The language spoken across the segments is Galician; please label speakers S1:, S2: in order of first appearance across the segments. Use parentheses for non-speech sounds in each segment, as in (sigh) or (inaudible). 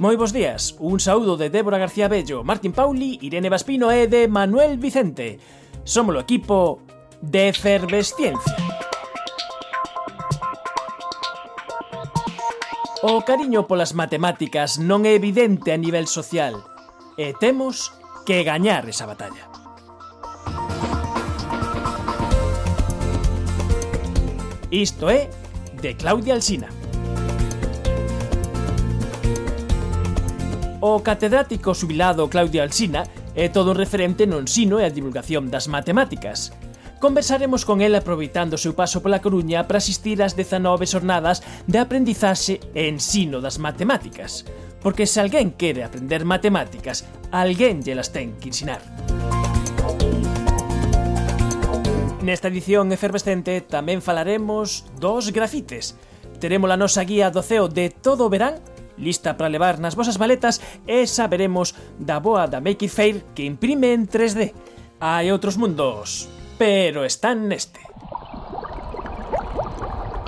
S1: Moi bos días, un saúdo de Débora García Bello, Martín Pauli, Irene Vaspino e de Manuel Vicente. Somos o equipo de Efervesciencia. O cariño polas matemáticas non é evidente a nivel social e temos que gañar esa batalla. Isto é de Claudia Alsina. O catedrático subilado Claudio Alsina é todo un referente no ensino e a divulgación das matemáticas. Conversaremos con el aproveitando o seu paso pola Coruña para asistir ás 19 xornadas de aprendizaxe e ensino das matemáticas. Porque se alguén quere aprender matemáticas, alguén lle las ten que ensinar. Nesta edición efervescente tamén falaremos dos grafites. Teremos a nosa guía do CEO de todo o verán lista para levar nas vosas maletas e saberemos da boa da Makey Fair que imprime en 3D. Hai outros mundos, pero están neste.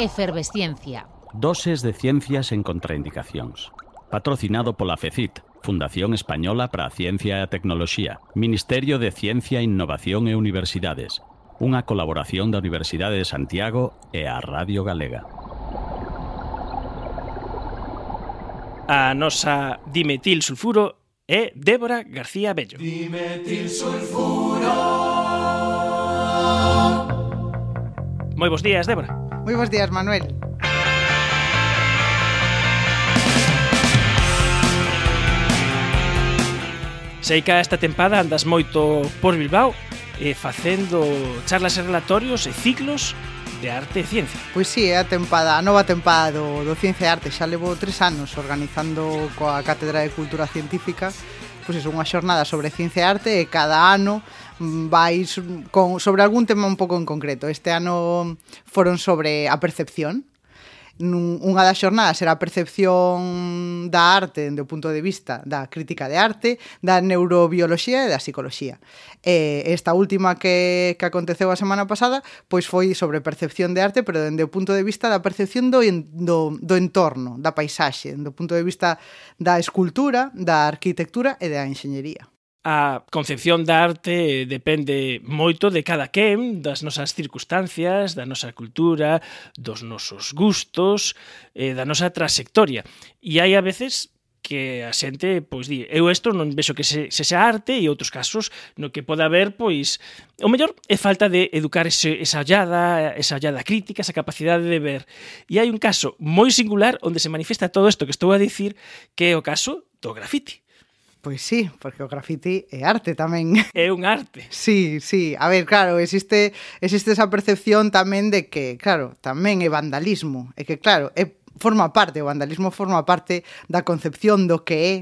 S2: Efervesciencia.
S3: Doses de ciencias en contraindicacións. Patrocinado pola FECIT, Fundación Española para a Ciencia e a Tecnoloxía, Ministerio de Ciencia, Innovación e Universidades, unha colaboración da Universidade de Santiago e a Radio Galega.
S1: A nosa dimetil sulfuro é Débora García Bello.
S4: Dimetil sulfuro
S1: Moi bons días, Débora.
S5: Moi bons días, Manuel.
S1: Sei que esta tempada andas moito por Bilbao e facendo charlas e relatorios e ciclos de Arte e Ciencia.
S5: Pois sí, é a tempada, a nova tempada do, do Ciencia e Arte. Xa levo tres anos organizando coa Cátedra de Cultura Científica pois é unha xornada sobre ciencia e arte e cada ano mm, vais con, sobre algún tema un pouco en concreto. Este ano foron sobre a percepción, nun, unha das xornadas era a percepción da arte dende o punto de vista da crítica de arte, da neurobioloxía e da psicología. E esta última que, que aconteceu a semana pasada pois foi sobre percepción de arte, pero dende o punto de vista da percepción do, do, do entorno, da paisaxe, do punto de vista da escultura, da arquitectura e da enxeñería.
S1: A concepción da arte depende moito de cada quen, das nosas circunstancias, da nosa cultura, dos nosos gustos, eh, da nosa trayectoria. E hai a veces que a xente pois di, eu isto non vexo que se, se xa arte e outros casos no que pode haber pois o mellor é falta de educar ese, esa ollada, esa ollada crítica, esa capacidade de ver. E hai un caso moi singular onde se manifesta todo isto que estou a dicir, que é o caso do grafiti
S5: Pois sí, porque o grafiti é arte tamén. (laughs)
S1: É un arte.
S5: Sí, sí. A ver, claro, existe, existe esa percepción tamén de que, claro, tamén é vandalismo. E que, claro, é, forma parte, o vandalismo forma parte da concepción do que é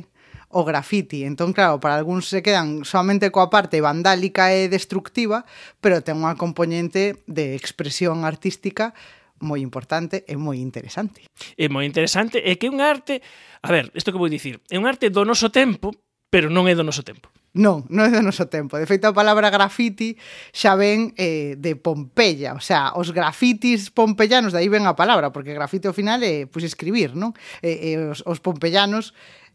S5: o grafiti. Entón, claro, para algúns se quedan solamente coa parte vandálica e destructiva, pero ten unha componente de expresión artística moi importante e moi interesante.
S1: É moi interesante, é que é un arte, a ver, isto que vou dicir, é un arte do noso tempo, pero non é do noso tempo.
S5: Non, non é do noso tempo. De feito, a palabra graffiti xa ven eh, de Pompeya. O sea, os grafitis pompeyanos, aí ven a palabra, porque grafite ao final é pues, escribir, non? Eh, eh, os, os pompeyanos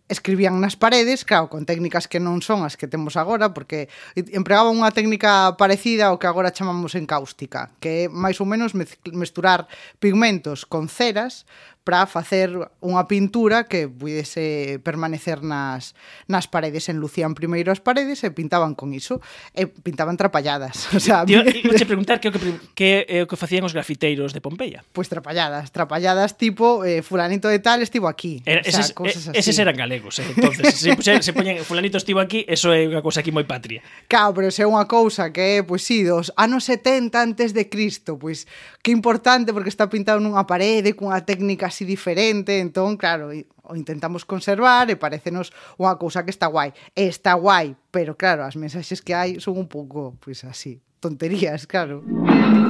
S5: escribían nas paredes, claro, con técnicas que non son as que temos agora, porque empregaban unha técnica parecida ao que agora chamamos encáustica, que é máis ou menos mesturar pigmentos con ceras para facer unha pintura que pudese permanecer nas, nas paredes. Enlucían primeiro as paredes e pintaban con iso. E pintaban trapalladas. (laughs) O sea,
S1: Tío, (laughs) mi... te preguntar que o que, que, é o que facían os grafiteiros de Pompeia.
S5: Pois pues trapalladas. Trapalladas tipo eh, fulanito de tal estivo aquí.
S1: Era, o sea, eses, cosas así. eses eran galegos. Eh, entonces, se, se, se poñen fulanito estivo aquí, eso é unha cousa aquí moi patria.
S5: Claro, pero se é unha cousa que é, pois pues, sí, dos anos 70 antes de Cristo, pois pues, que importante porque está pintado nunha parede cunha técnica así diferente, entón, claro, o intentamos conservar e parecenos unha cousa que está guai. E está guai, pero claro, as mensaxes que hai son un pouco, pois así, tonterías, claro.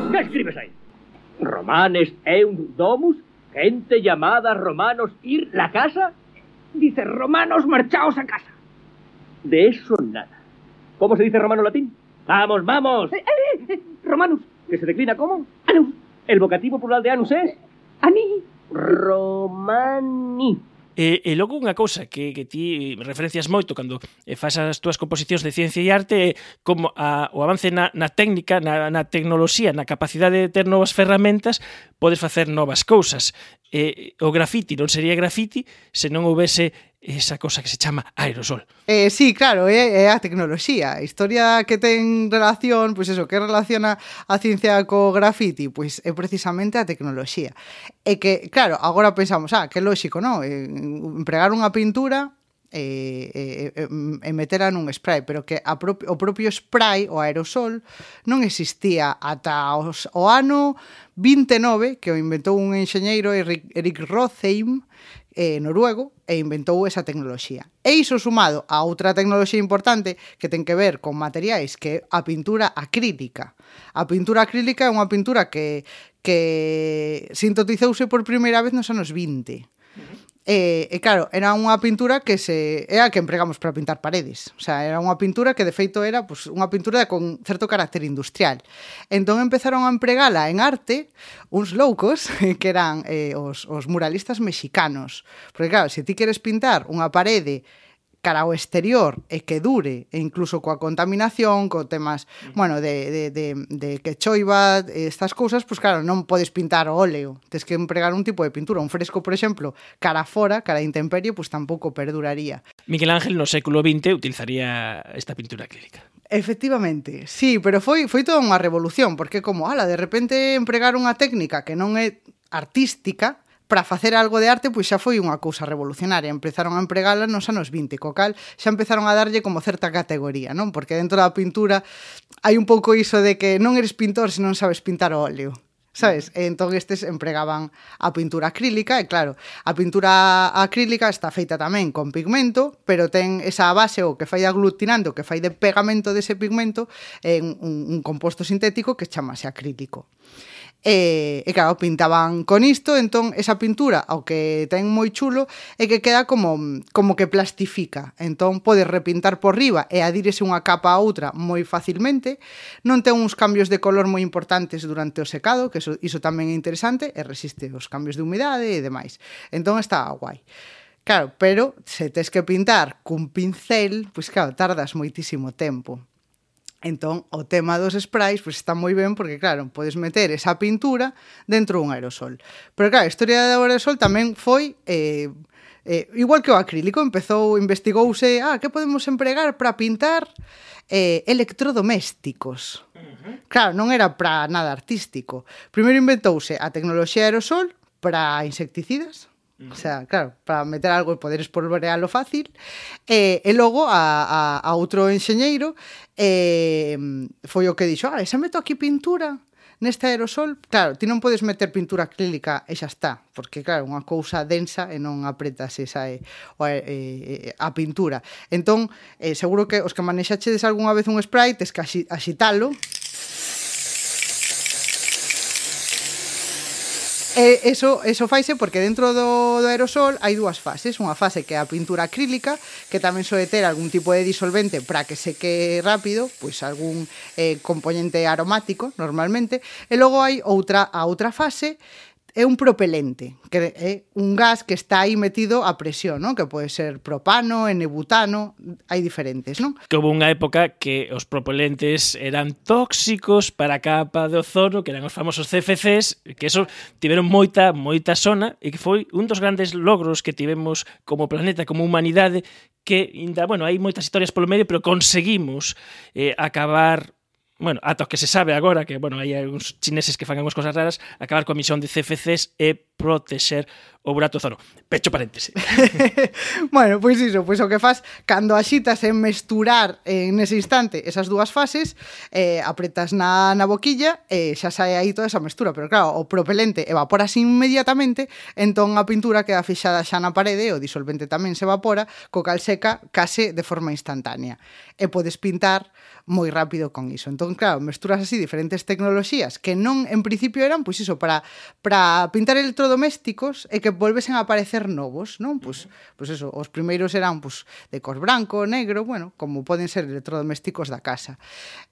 S6: Que escribes aí? Romanes un domus, gente llamada romanos ir la casa? Dice romanos marchaos a casa. De eso nada. ¿Cómo se dice romano latín? Vamos, vamos. Eh, eh, eh, romanus. ¿Que se declina cómo? Anus. ¿El vocativo plural de anus es? Ani. Romani.
S1: E, e logo unha cousa que, que ti referencias moito cando eh, fas as túas composicións de ciencia e arte é como a, o avance na, na técnica, na, na tecnoloxía, na capacidade de ter novas ferramentas, podes facer novas cousas. E, o grafiti non sería grafiti se non houvese esa cosa que se chama aerosol.
S5: Eh, sí, claro, é, é a tecnoloxía, a historia que ten relación, pois eso, que relaciona a ciencia co graffiti, pois é precisamente a tecnoloxía. E que, claro, agora pensamos, ah, que lóxico, non? Eh, empregar unha pintura e, e, e metera nun spray, pero que a pro o propio spray, o aerosol, non existía ata os, o ano 29, que o inventou un enxeñeiro Eric, Eric Rotheim, eh, noruego e inventou esa tecnoloxía. E iso sumado a outra tecnoloxía importante que ten que ver con materiais que é a pintura acrílica. A pintura acrílica é unha pintura que que sintetizouse por primeira vez nos anos 20. E, e claro, era unha pintura que se é a que empregamos para pintar paredes. O sea, era unha pintura que de feito era pues, unha pintura con certo carácter industrial. Entón empezaron a empregala en arte uns loucos (laughs) que eran eh, os, os muralistas mexicanos. Porque claro, se ti queres pintar unha parede cara ao exterior e que dure, e incluso coa contaminación, co temas, mm. bueno, de, de, de, de que choiva, estas cousas, pois pues, claro, non podes pintar o óleo, tens que empregar un tipo de pintura, un fresco, por exemplo, cara fora, cara a intemperie, pois pues, tampouco perduraría.
S1: Miguel Ángel no século XX utilizaría esta pintura acrílica.
S5: Efectivamente, sí, pero foi foi toda unha revolución, porque como, ala, de repente empregar unha técnica que non é artística, para facer algo de arte, pois xa foi unha cousa revolucionaria. Empezaron a empregala nos anos 20, co cal xa empezaron a darlle como certa categoría, non? Porque dentro da pintura hai un pouco iso de que non eres pintor se non sabes pintar o óleo. Sabes? E entón estes empregaban a pintura acrílica e claro, a pintura acrílica está feita tamén con pigmento, pero ten esa base o que fai aglutinando, que fai de pegamento dese pigmento en un, un composto sintético que chamase acrílico. E, e claro, pintaban con isto, entón esa pintura, ao que ten moi chulo, é que queda como, como que plastifica. Entón podes repintar por riba e adírese unha capa a outra moi facilmente. Non ten uns cambios de color moi importantes durante o secado, que iso, iso tamén é interesante, e resiste os cambios de humidade e demais. Entón está guai. Claro, pero se tes que pintar cun pincel, pois claro, tardas moitísimo tempo. Entón, o tema dos sprays pois, está moi ben porque, claro, podes meter esa pintura dentro dun aerosol. Pero, claro, a historia do aerosol tamén foi... Eh, eh, igual que o acrílico, empezou, investigouse, ah, que podemos empregar para pintar eh, electrodomésticos. Uh -huh. Claro, non era para nada artístico. Primeiro inventouse a tecnoloxía aerosol para insecticidas, Uh -huh. O sea, claro, para meter algo e poder espolvorealo fácil. Eh, E logo a, a, a outro enxeñeiro eh, Foi o que dixo Ah, se meto aquí pintura neste aerosol? Claro, ti non podes meter pintura acrílica e xa está Porque claro, unha cousa densa e non apretas esa e, e, a pintura. Entón, eh, seguro que os que manexachedes algunha vez un spray Tes que axitalo. E eso, eso faise porque dentro do, do aerosol hai dúas fases. Unha fase que é a pintura acrílica, que tamén soe ter algún tipo de disolvente para que seque rápido, pois algún eh, componente aromático normalmente. E logo hai outra a outra fase é un propelente, que é un gas que está aí metido a presión, ¿no? que pode ser propano, enebutano, hai diferentes, non?
S1: Que houve unha época que os propelentes eran tóxicos para a capa de ozono, que eran os famosos CFCs, que eso tiveron moita moita sona e que foi un dos grandes logros que tivemos como planeta, como humanidade, que, ainda, bueno, hai moitas historias polo medio, pero conseguimos eh, acabar bueno, ata que se sabe agora, que, bueno, hai uns chineses que fan unhas cosas raras, acabar coa misión de CFCs e protexer o burato zoro. Pecho paréntese. (laughs)
S5: bueno, pois iso, pois o que faz cando axitas en mesturar eh, en ese instante esas dúas fases, eh, apretas na, na boquilla e eh, xa sae aí toda esa mestura, pero claro, o propelente evaporase inmediatamente, entón a pintura queda fixada xa na parede e o disolvente tamén se evapora, co cal seca case de forma instantánea. E podes pintar moi rápido con iso. Entón, claro, mesturas así diferentes tecnoloxías que non en principio eran, pois iso, para, para pintar electrodomésticos e que volvesen a aparecer novos, non? Pois, pois eso, os primeiros eran pois, de cor branco, negro, bueno, como poden ser electrodomésticos da casa.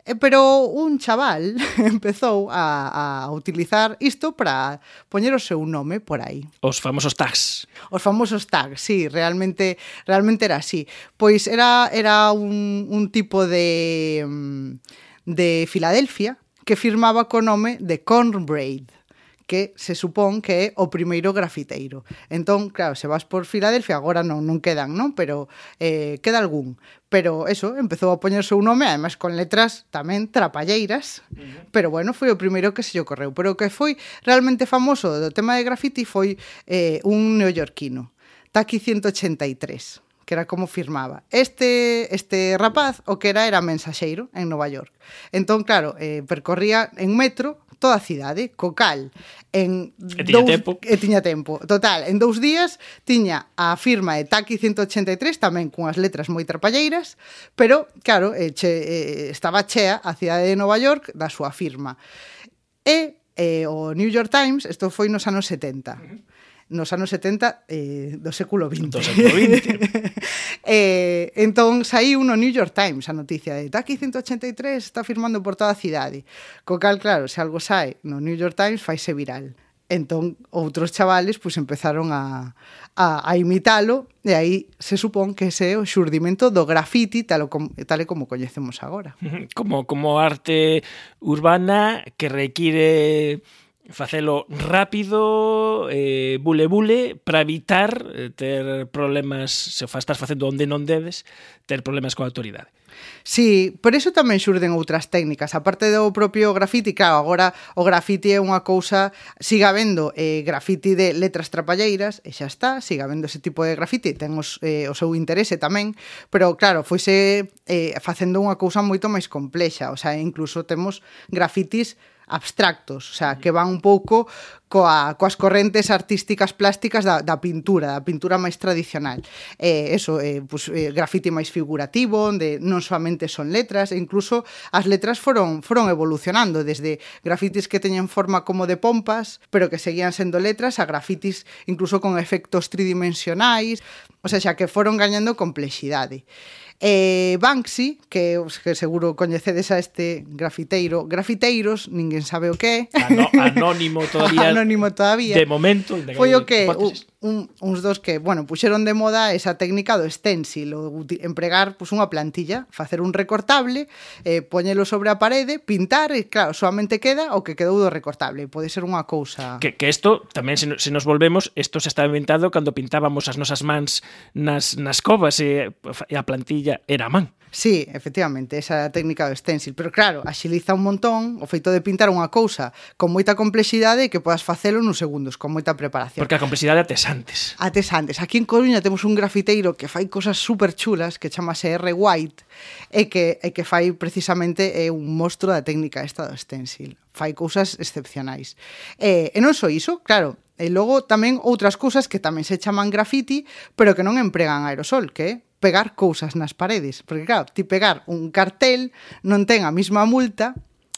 S5: E, pero un chaval (laughs) empezou a, a utilizar isto para poñer o seu nome por aí.
S1: Os famosos tags.
S5: Os famosos tags, sí, realmente realmente era así. Pois era era un, un tipo de de Filadelfia que firmaba co nome de Cornbraid que se supón que é o primeiro grafiteiro. Entón, claro, se vas por Filadelfia, agora non, non quedan, non? Pero eh, queda algún. Pero eso, empezou a poñer seu nome, además con letras tamén trapalleiras, uh -huh. pero bueno, foi o primeiro que se lle ocorreu. Pero o que foi realmente famoso do tema de grafiti foi eh, un neoyorquino, Taki 183 que era como firmaba. Este este rapaz o que era era mensaxeiro en Nova York. Entón, claro, eh, percorría en metro toda a cidade, co cal en
S1: e tiña
S5: dous,
S1: tempo.
S5: E tiña tempo. Total, en dous días tiña a firma de Taki 183 tamén cunhas letras moi trapalleiras, pero claro, e che, e, estaba chea a cidade de Nova York da súa firma. E eh, o New York Times, isto foi nos anos 70. Uh -huh nos anos 70 eh, do século XX.
S1: Do século XX. (laughs)
S5: Eh, entón saiu no New York Times a noticia de Taki 183 está firmando por toda a cidade. Co cal, claro, se algo sai no New York Times faise viral. Entón, outros chavales pues, empezaron a, a, a imitalo e aí se supón que ese é o xurdimento do graffiti tal, com, tal e como coñecemos agora.
S1: Como, como arte urbana que require facelo rápido, eh, bule bule, para evitar eh, ter problemas, se estás facendo onde non debes, ter problemas coa autoridade.
S5: Sí, por eso tamén xurden outras técnicas Aparte do propio grafiti, claro, agora o grafiti é unha cousa Siga vendo eh, grafiti de letras trapalleiras E xa está, siga vendo ese tipo de grafiti Ten os, eh, o seu interese tamén Pero claro, foise eh, facendo unha cousa moito máis complexa O sea, incluso temos grafitis abstractos, o sea, que van un pouco coa, coas correntes artísticas plásticas da, da pintura, da pintura máis tradicional. Eh, eso, eh, pues, eh, grafiti máis figurativo, onde non solamente son letras, e incluso as letras foron foron evolucionando, desde grafitis que teñen forma como de pompas, pero que seguían sendo letras, a grafitis incluso con efectos tridimensionais, o sea, xa que foron gañando complexidade. Eh, Banksy, que, que seguro coñecedes a este grafiteiro, grafiteiros, ninguén sabe o que
S1: é. Ano, anónimo todavía. (laughs)
S5: anónimo todavía.
S1: De momento.
S5: De foi o que un, uns dos que, bueno, puxeron de moda esa técnica do stencil, o empregar pues, unha plantilla, facer un recortable, eh, poñelo sobre a parede, pintar e, claro, solamente queda o que quedou do recortable. Pode ser unha cousa...
S1: Que, que esto, tamén, se, se nos volvemos, isto se está inventado cando pintábamos as nosas mans nas, nas covas e, e a plantilla era a man.
S5: Sí, efectivamente, esa é a técnica do stencil, pero claro, axiliza un montón o feito de pintar unha cousa con moita complexidade que podas facelo nos segundos, con moita preparación.
S1: Porque a complexidade ates antes.
S5: Ates antes. Aquí en Coruña temos un grafiteiro que fai cosas super chulas que chamase R. White e que, e que fai precisamente é un monstro da técnica esta do stencil. Fai cousas excepcionais. E, e non só iso, claro, e logo tamén outras cousas que tamén se chaman graffiti, pero que non empregan aerosol, que é pegar cousas nas paredes, porque claro, ti pegar un cartel non ten a mesma multa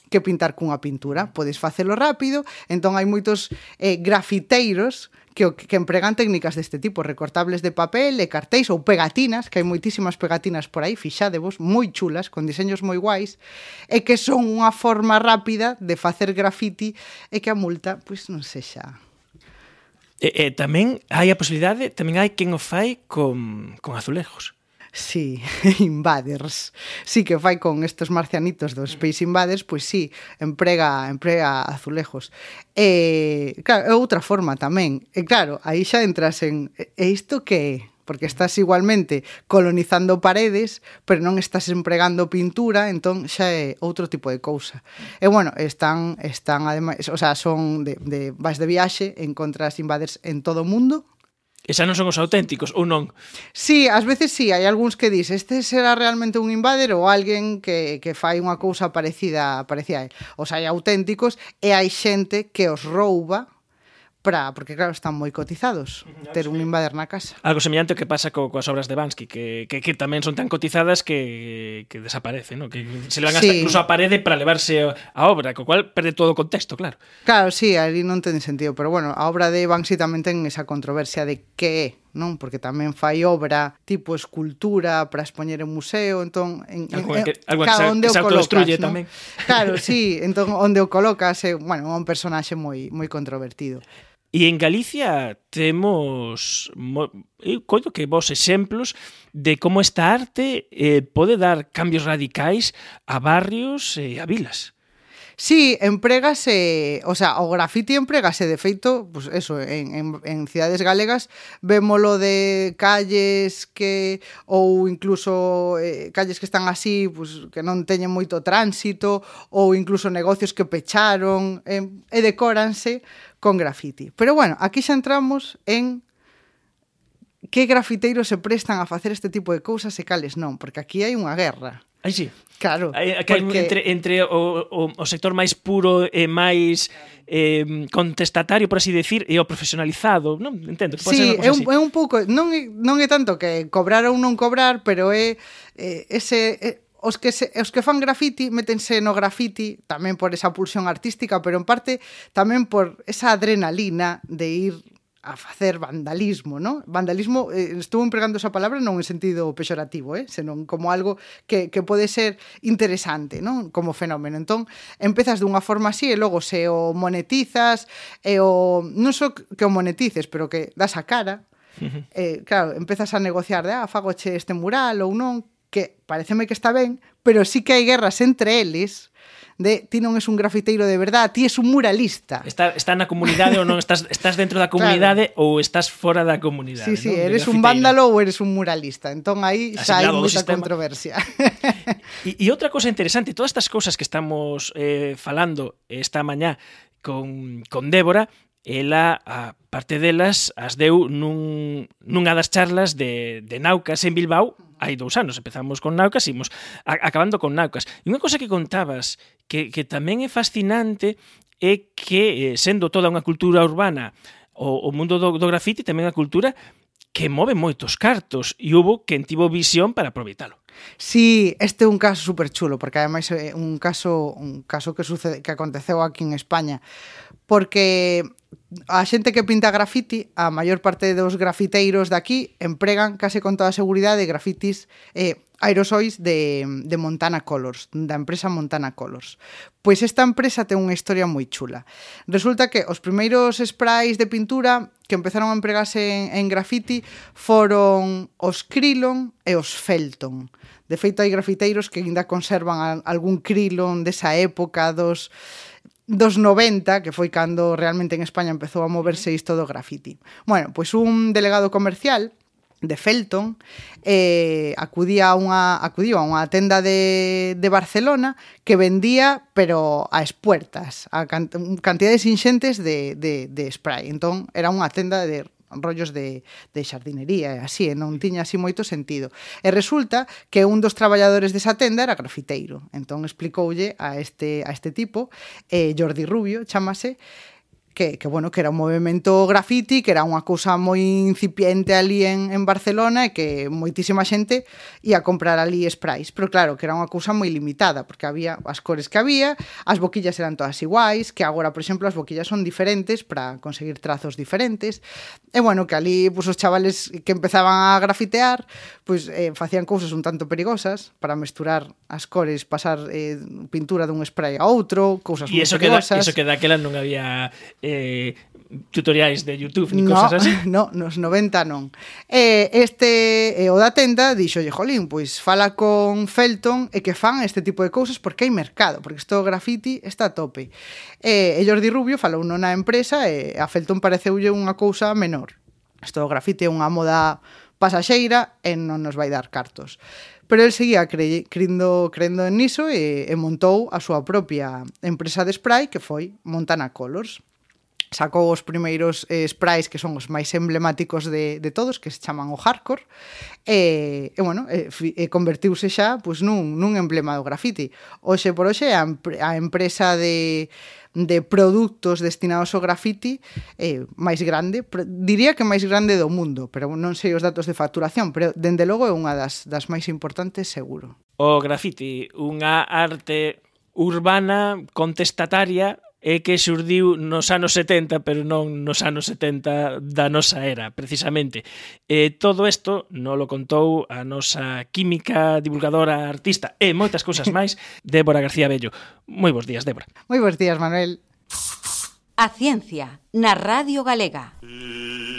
S5: que pintar cunha pintura, podes facelo rápido, entón hai moitos eh, grafiteiros que, que empregan técnicas deste tipo, recortables de papel e cartéis ou pegatinas, que hai moitísimas pegatinas por aí, fixadevos, moi chulas, con diseños moi guais, e que son unha forma rápida de facer grafiti e que a multa, pois non sexa
S1: E, e tamén hai a posibilidade, tamén hai quen o fai con, con azulejos.
S5: Sí, (laughs) Invaders. Sí que fai con estes marcianitos dos mm. Space Invaders, pois sí, emprega, emprega azulejos. E, claro, é outra forma tamén. E claro, aí xa entras en... E isto que é? porque estás igualmente colonizando paredes, pero non estás empregando pintura, entón xa é outro tipo de cousa. E bueno, están están ademais, o sea, son de de vas de viaxe, encontras invaders en todo o mundo,
S1: E xa non son os auténticos, ou non?
S5: Sí, ás veces sí, hai algúns que dis este será realmente un invader ou alguén que, que fai unha cousa parecida, parecida a él. Os hai auténticos e hai xente que os rouba para porque claro, están moi cotizados ah, ter un invader na casa.
S1: Algo semellante ao que pasa co, coas obras de Bansky, que, que, que tamén son tan cotizadas que, que desaparece, ¿no? que se levan sí. hasta incluso a parede para levarse a obra, co cual perde todo o contexto, claro.
S5: Claro, sí, ali non ten sentido, pero bueno, a obra de Banksy tamén ten esa controversia de que é non? Porque tamén fai obra tipo escultura para expoñer en museo, entón en,
S1: algo
S5: en,
S1: que, algo claro, que
S5: onde
S1: que
S5: o colocas, non?
S1: tamén.
S5: Claro, sí, (laughs) entón onde o colocas é, bueno, un personaxe moi moi controvertido.
S1: E en Galicia temos, eu coido que vos exemplos de como esta arte eh, pode dar cambios radicais a barrios e a vilas.
S5: Sí, empregase, o sea, o grafiti empregase de feito, pues eso, en, en, en cidades galegas vémolo de calles que ou incluso eh, calles que están así, pues que non teñen moito tránsito ou incluso negocios que pecharon eh, e decóranse con grafiti. Pero bueno, aquí xa entramos en que grafiteiros se prestan a facer este tipo de cousas e cales non, porque aquí hai unha guerra.
S1: Aí sí.
S5: Claro.
S1: Aí, que
S5: porque...
S1: entre, entre o, o, o sector máis puro e máis eh, contestatario, por así decir, e o profesionalizado, non? Entendo. Que
S5: sí, é un, é un pouco, non é, non é tanto que cobrar ou non cobrar, pero é, é ese... É, os que se, os que fan graffiti métense no graffiti tamén por esa pulsión artística, pero en parte tamén por esa adrenalina de ir a facer vandalismo, ¿no? Vandalismo, eh, estou empregando esa palabra non en sentido pexorativo, eh? senón como algo que, que pode ser interesante, ¿no? Como fenómeno. Entón, empezas dunha forma así e logo se o monetizas, e o... non só so que o monetices, pero que das a cara, eh, claro, empezas a negociar de, ah, fagoche este mural ou non, que pareceme que está ben, pero sí que hai guerras entre eles, de ti non es un grafiteiro de verdade, ti es un muralista.
S1: Está, está na comunidade ou non, estás, estás dentro da comunidade claro. ou estás fora da comunidade.
S5: Sí, sí,
S1: ¿no?
S5: eres un vándalo ou eres un muralista. Entón aí xa hai moita controversia. (laughs)
S1: E, e outra cosa interesante, todas estas cousas que estamos eh, falando esta mañá con, con Débora, ela a parte delas as deu nun, nunha das charlas de, de Naucas en Bilbao hai dous anos. Empezamos con Naucas, imos a, acabando con Naucas. E unha cosa que contabas que, que tamén é fascinante é que, eh, sendo toda unha cultura urbana, o, o mundo do, do grafiti tamén a cultura que move moitos cartos e hubo quen tivo visión para aproveitalo.
S5: Sí, este é un caso super chulo, porque ademais é un caso un caso que sucede que aconteceu aquí en España, porque a xente que pinta grafiti, a maior parte dos grafiteiros de aquí empregan case con toda a seguridade grafitis eh, aerosois de, de Montana Colors, da empresa Montana Colors. Pois esta empresa ten unha historia moi chula. Resulta que os primeiros sprays de pintura que empezaron a empregarse en, en grafiti foron os Krylon e os Felton. De feito, hai grafiteiros que ainda conservan algún Krylon desa época dos dos 90, que foi cando realmente en España empezou a moverse isto do graffiti. Bueno, pois un delegado comercial de Felton eh, acudía a unha, acudiu a unha tenda de, de Barcelona que vendía, pero a espuertas, a can, cantidades inxentes de, de, de spray. Entón, era unha tenda de rollos de, de xardinería e así, e non tiña así moito sentido. E resulta que un dos traballadores desa tenda era grafiteiro. Entón explicoulle a este, a este tipo, eh, Jordi Rubio, chamase, que, que bueno, que era un movimento graffiti, que era unha cousa moi incipiente ali en, en Barcelona e que moitísima xente ia comprar ali sprays, pero claro, que era unha cousa moi limitada, porque había as cores que había, as boquillas eran todas iguais, que agora, por exemplo, as boquillas son diferentes para conseguir trazos diferentes, e bueno, que ali pues, os chavales que empezaban a grafitear, pues eh, facían cousas un tanto perigosas para mesturar as cores, pasar eh, pintura dun spray a outro, cousas moi perigosas.
S1: E iso que, da, iso que daquela non había eh, tutoriais de YouTube ni
S5: no,
S1: cosas así. (laughs)
S5: No, nos 90 non. Eh, este eh, o da tenda dixolle, "Jolín, pois fala con Felton e que fan este tipo de cousas porque hai mercado, porque isto graffiti está a tope." Eh, e Jordi Rubio falou na empresa e eh, a Felton pareceulle unha cousa menor. Isto graffiti é unha moda pasaxeira e non nos vai dar cartos pero el seguía cre crendo en niso e, e montou a súa propia empresa de spray que foi Montana Colors sacou os primeiros eh, sprays que son os máis emblemáticos de, de todos, que se chaman o hardcore, e, e bueno, e, e convertiuse xa pois, nun, nun emblema do graffiti. Oxe por oxe, a, a empresa de, de produtos destinados ao graffiti eh, máis grande, diría que máis grande do mundo, pero non sei os datos de facturación, pero dende logo é unha das, das máis importantes seguro.
S1: O graffiti, unha arte urbana contestataria é que xurdiu nos anos 70, pero non nos anos 70 da nosa era, precisamente. E todo isto non lo contou a nosa química, divulgadora, artista e moitas cousas máis, (laughs) Débora García Bello. Moi bons días, Débora.
S5: Moi bons días, Manuel.
S2: A ciencia na Radio Galega. Mm.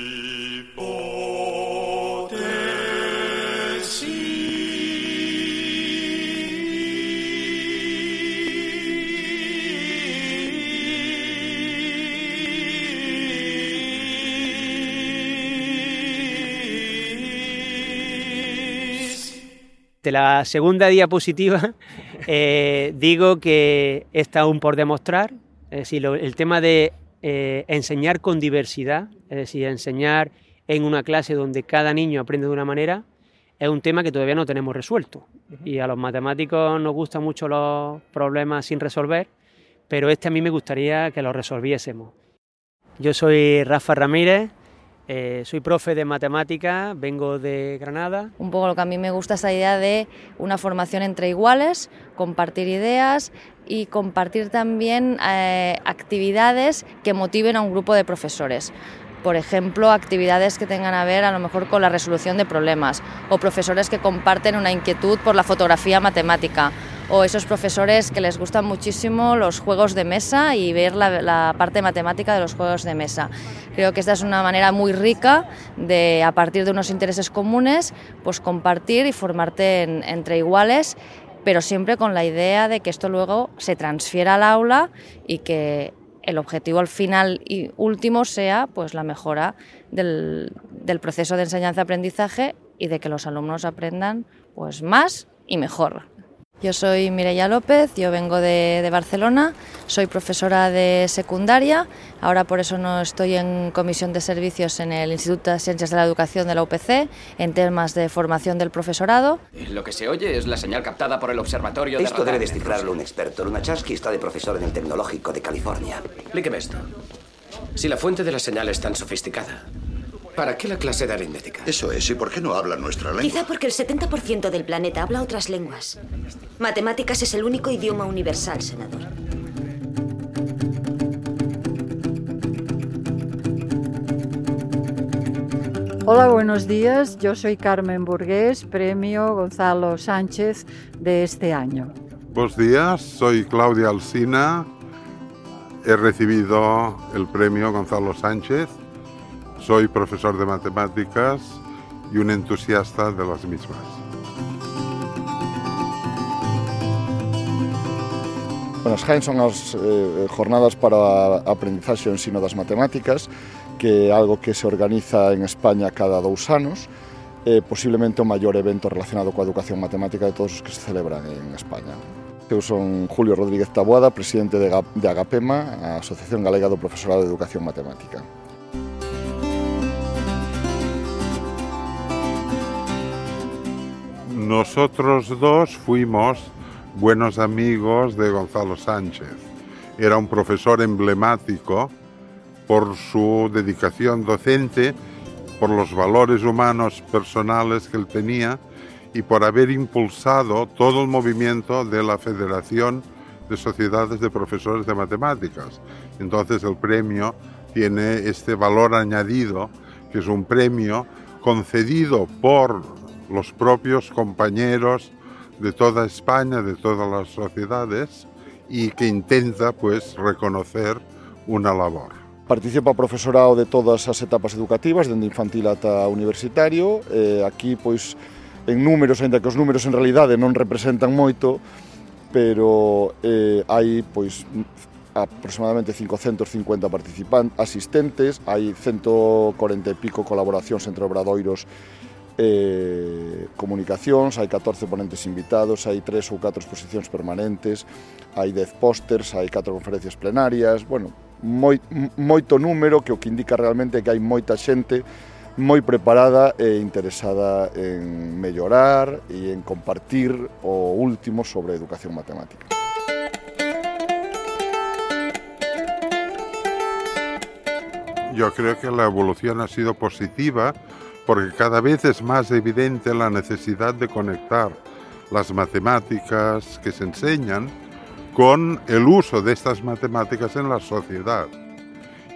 S7: La segunda diapositiva (laughs) eh, digo que está aún por demostrar, es decir, lo, el tema de eh, enseñar con diversidad, es decir, enseñar en una clase donde cada niño aprende de una manera, es un tema que todavía no tenemos resuelto. Y a los matemáticos nos gustan mucho los problemas sin resolver, pero este a mí me gustaría que lo resolviésemos. Yo soy Rafa Ramírez, eh, soy profe de matemática, vengo de Granada.
S8: Un poco lo que a mí me gusta es esa idea de una formación entre iguales, compartir ideas y compartir también eh, actividades que motiven a un grupo de profesores. Por ejemplo, actividades que tengan a ver a lo mejor con la resolución de problemas o profesores que comparten una inquietud por la fotografía matemática o esos profesores que les gustan muchísimo los juegos de mesa y ver la, parte matemática de los juegos de mesa. Creo que esta es una manera muy rica de, a partir de unos intereses comunes, pues compartir y formarte en, entre iguales, pero siempre con la idea de que esto luego se transfiera al aula y que el objetivo al final y último sea pues la mejora del, del proceso de enseñanza-aprendizaje y de que los alumnos aprendan pues más y mejor. Yo soy Mireia López, yo vengo de, de, Barcelona, soy profesora de secundaria, ahora por eso no estoy en comisión de servicios en el Instituto de Ciencias de la Educación de la UPC, en temas de formación del profesorado.
S9: Lo que se oye es la señal captada por el observatorio
S10: Esto
S9: de
S10: debe descifrarlo un experto. Lunacharsky está de profesor en el Tecnológico de California.
S9: Explíqueme esto. Si la fuente de la señal es tan sofisticada, ¿Para qué la clase de aritmética?
S11: Eso es, ¿y por qué no habla nuestra lengua?
S12: Quizá porque el 70% del planeta habla otras lenguas. Matemáticas es el único idioma universal, senador.
S13: Hola, buenos días. Yo soy Carmen Burgués, premio Gonzalo Sánchez de este año.
S14: Buenos días, soy Claudia Alsina. He recibido el premio Gonzalo Sánchez Soy profesor de matemáticas y un entusiasta de las mismas.
S15: Bueno, as son as eh, jornadas para aprendizaxe o ensino das matemáticas, que é algo que se organiza en España cada dous anos, eh, posiblemente o maior evento relacionado coa educación matemática de todos os que se celebran en España. Eu son Julio Rodríguez Taboada, presidente de, de Agapema, a Asociación Galega do Profesorado de Educación Matemática.
S14: Nosotros dos fuimos buenos amigos de Gonzalo Sánchez. Era un profesor emblemático por su dedicación docente, por los valores humanos personales que él tenía y por haber impulsado todo el movimiento de la Federación de Sociedades de Profesores de Matemáticas. Entonces el premio tiene este valor añadido, que es un premio concedido por los propios compañeros de toda España, de todas las sociedades y que intenta pues reconocer una labor.
S15: Participa o profesorado de todas as etapas educativas, dende infantil ata universitario. Eh, aquí, pois, en números, ainda que os números en realidade non representan moito, pero eh, hai, pois, aproximadamente 550 participantes, asistentes, hai 140 e pico colaboracións entre obradoiros eh, comunicacións, hai 14 ponentes invitados, hai 3 ou 4 exposicións permanentes, hai 10 pósters, hai 4 conferencias plenarias, bueno, moi, moito número que o que indica realmente que hai moita xente moi preparada e interesada en mellorar e en compartir o último sobre educación matemática.
S14: Yo creo que la evolución ha sido positiva porque cada vez es más evidente la necesidad de conectar las matemáticas que se enseñan con el uso de estas matemáticas en la sociedad.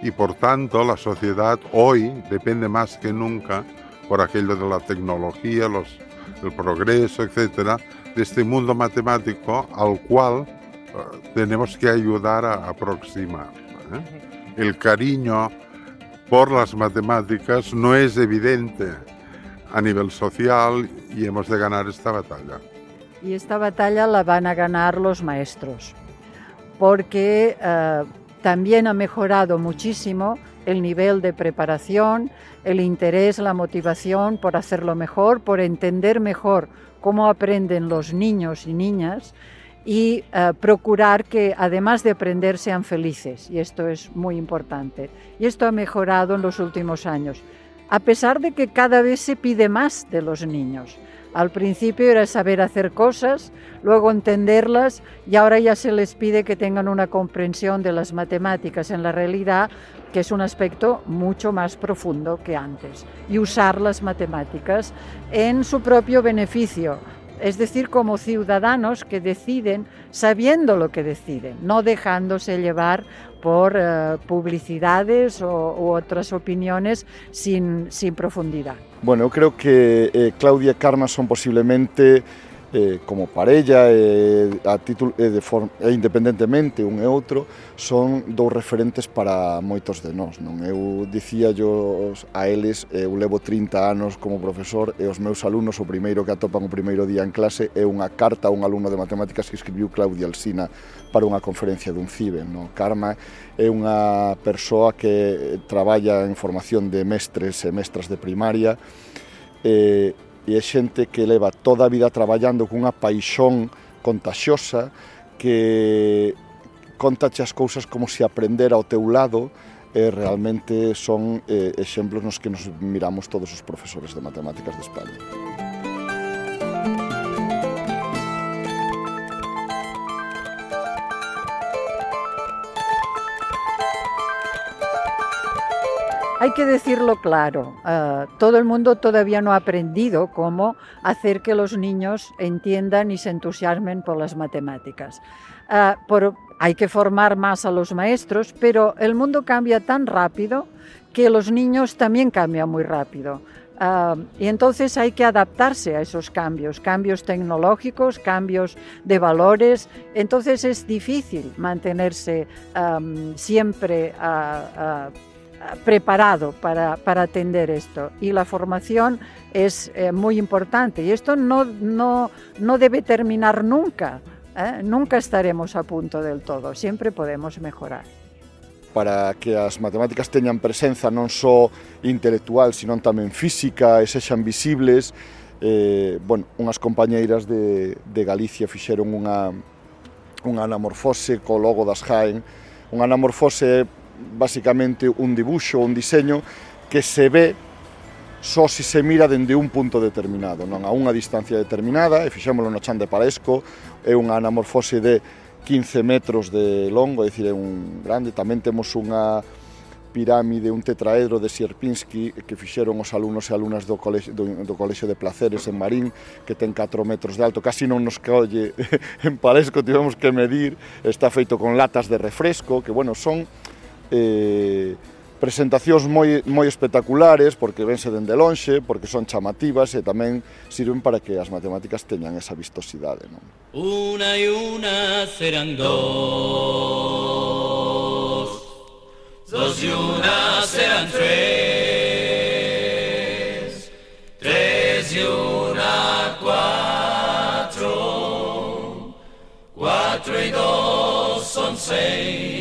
S14: Y por tanto la sociedad hoy depende más que nunca por aquello de la tecnología, los, el progreso, etcétera, de este mundo matemático al cual uh, tenemos que ayudar a aproximar. ¿eh? El cariño por las matemáticas no es evidente a nivel social y hemos de ganar esta batalla.
S13: Y esta batalla la van a ganar los maestros, porque eh, también ha mejorado muchísimo el nivel de preparación, el interés, la motivación por hacerlo mejor, por entender mejor cómo aprenden los niños y niñas y uh, procurar que además de aprender sean felices, y esto es muy importante. Y esto ha mejorado en los últimos años, a pesar de que cada vez se pide más de los niños. Al principio era saber hacer cosas, luego entenderlas y ahora ya se les pide que tengan una comprensión de las matemáticas en la realidad, que es un aspecto mucho más profundo que antes, y usar las matemáticas en su propio beneficio, es decir, como ciudadanos que deciden sabiendo lo que deciden, no dejándose llevar por uh, publicidades o, u otras opiniones sin, profundidad.
S15: Bueno, creo que eh, Claudia Karma son posiblemente eh, como parella e, a título, e, de forma, e independentemente un e outro son dous referentes para moitos de nós. Non? Eu dicía yo a eles, eh, eu levo 30 anos como profesor e os meus alumnos o primeiro que atopan o primeiro día en clase é unha carta a un alumno de matemáticas que escribiu Claudia Alsina para unha conferencia dun CIBE. Non? Karma é unha persoa que traballa en formación de mestres e mestras de primaria e eh, e é xente que leva toda a vida traballando cunha paixón contagiosa que contache as cousas como se aprender ao teu lado e realmente son eh, exemplos nos que nos miramos todos os profesores de matemáticas de España.
S13: Hay que decirlo claro, uh, todo el mundo todavía no ha aprendido cómo hacer que los niños entiendan y se entusiasmen por las matemáticas. Uh, hay que formar más a los maestros, pero el mundo cambia tan rápido que los niños también cambian muy rápido. Uh, y entonces hay que adaptarse a esos cambios, cambios tecnológicos, cambios de valores. Entonces es difícil mantenerse um, siempre uh, Eh, preparado para, para atender esto. Y la formación es eh, muy importante. Y esto no, no, no debe terminar nunca. ¿eh? Nunca estaremos a punto del todo. Siempre podemos mejorar.
S15: Para que as matemáticas teñan presenza non só intelectual, senón tamén física e sexan visibles, eh, bueno, unhas compañeiras de, de Galicia fixeron unha, unha anamorfose co logo das Jaén. Unha anamorfose basicamente un dibuxo, un diseño que se ve só se se mira dende un punto determinado, non? A unha distancia determinada, e fixémolo no chan de Paresco, é unha anamorfose de 15 metros de longo, é dicir, é un grande, tamén temos unha pirámide, un tetraedro de Sierpinski que fixeron os alumnos e alumnas do colexio, do, do colexio de Placeres en Marín que ten 4 metros de alto, casi non nos colle (laughs) en Palesco, tivemos que medir. Está feito con latas de refresco que bueno, son eh, presentacións moi, moi espectaculares porque vense dende lonxe, porque son chamativas e tamén sirven para que as matemáticas teñan esa vistosidade. Non?
S4: Una e una serán dos, dos e una serán tres, tres e una cuatro, cuatro e dos son seis,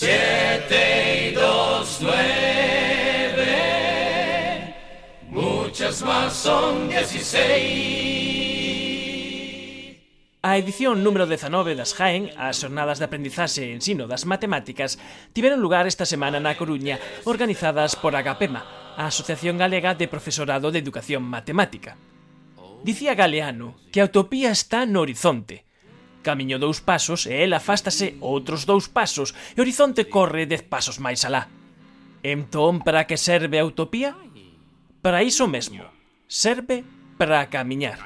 S4: Siete y dos, nueve. Muchas más son dieciséis.
S1: A edición número 19 das Jaén, as xornadas de aprendizaxe e ensino das matemáticas, tiveron lugar esta semana na Coruña, organizadas por Agapema, a Asociación Galega de Profesorado de Educación Matemática. Dicía Galeano que a utopía está no horizonte, Camiño dous pasos e ela afástase outros dous pasos e o horizonte corre dez pasos máis alá. Entón, para que serve a utopía? Para iso mesmo. Serve para camiñar.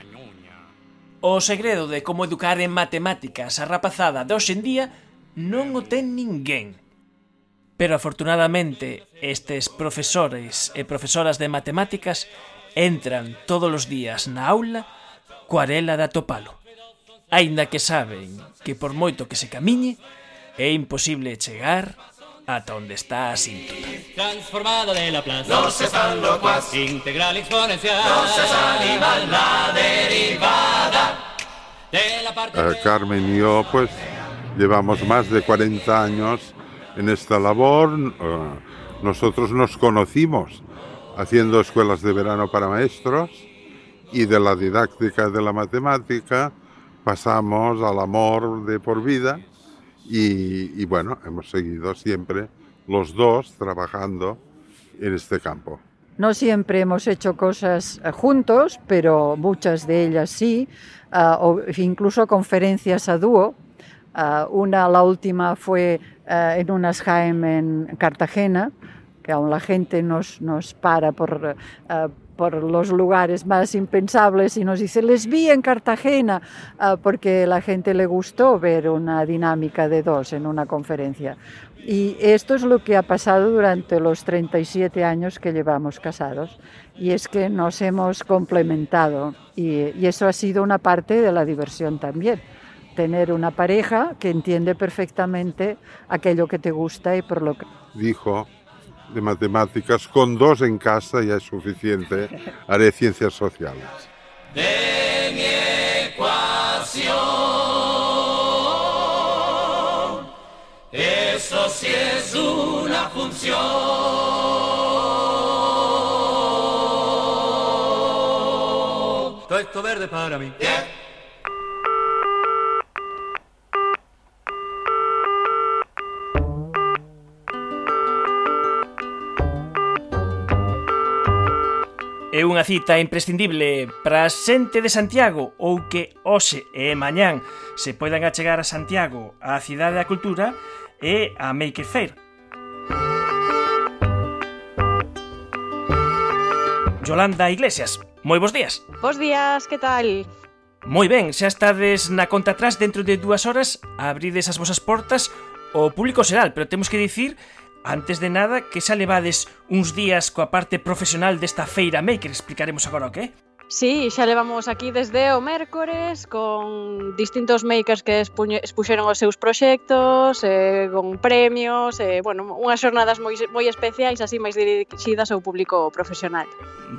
S1: O segredo de como educar en matemáticas a rapazada de hoxendía non o ten ninguén. Pero afortunadamente estes profesores e profesoras de matemáticas entran todos os días na aula coarela de atopalo. Aínda que saben que por moito que se camiñe é imposible chegar ata onde está a síntota.
S4: Transformado de la plaza. Los están locuaz. Integral exponencial. Los es animal la derivada. De la parte
S14: Eh, Carmen y yo, pues, llevamos más de 40 años en esta labor. Eh, nosotros nos conocimos haciendo escuelas de verano para maestros y de la didáctica de la matemática pasamos al amor de por vida y, bueno, hemos seguido siempre los dos trabajando en este campo.
S13: No siempre hemos hecho cosas eh, juntos, pero muchas de ellas sí, ah, o incluso conferencias a dúo. Ah, una, la última fue ah, en unas Jaime en Cartagena, que aún la gente nos, nos para por, ah, por los lugares más impensables y nos dice, les vi en Cartagena, ah, porque la gente le gustó ver una dinámica de dos en una conferencia. Y esto es lo que ha pasado durante los 37 años que llevamos casados. Y es que nos hemos complementado. Y, y eso ha sido una parte de la diversión también. Tener una pareja que entiende perfectamente aquello que te gusta y por lo que...
S14: Dijo de matemáticas, con dos en casa ya es suficiente, haré ciencias sociales.
S4: de mi ecuación. Eso sí es una función. Todo esto verde para mí.
S1: É unha cita imprescindible para a xente de Santiago ou que hoxe e mañán se poidan achegar a Santiago, a Cidade da Cultura e a Maker Fair. Yolanda Iglesias, moi bons días.
S16: Bos días, que tal?
S1: Moi ben, xa estades na conta atrás dentro de dúas horas, abrides as vosas portas, o público xeral, pero temos que dicir Antes de nada, que xa levades uns días coa parte profesional desta feira maker, explicaremos agora o que é.
S16: Sí, xa levamos aquí desde o mércores con distintos makers que expuxeron os seus proxectos, eh, con premios, eh, bueno, unhas xornadas moi, moi especiais así máis dirixidas ao público profesional.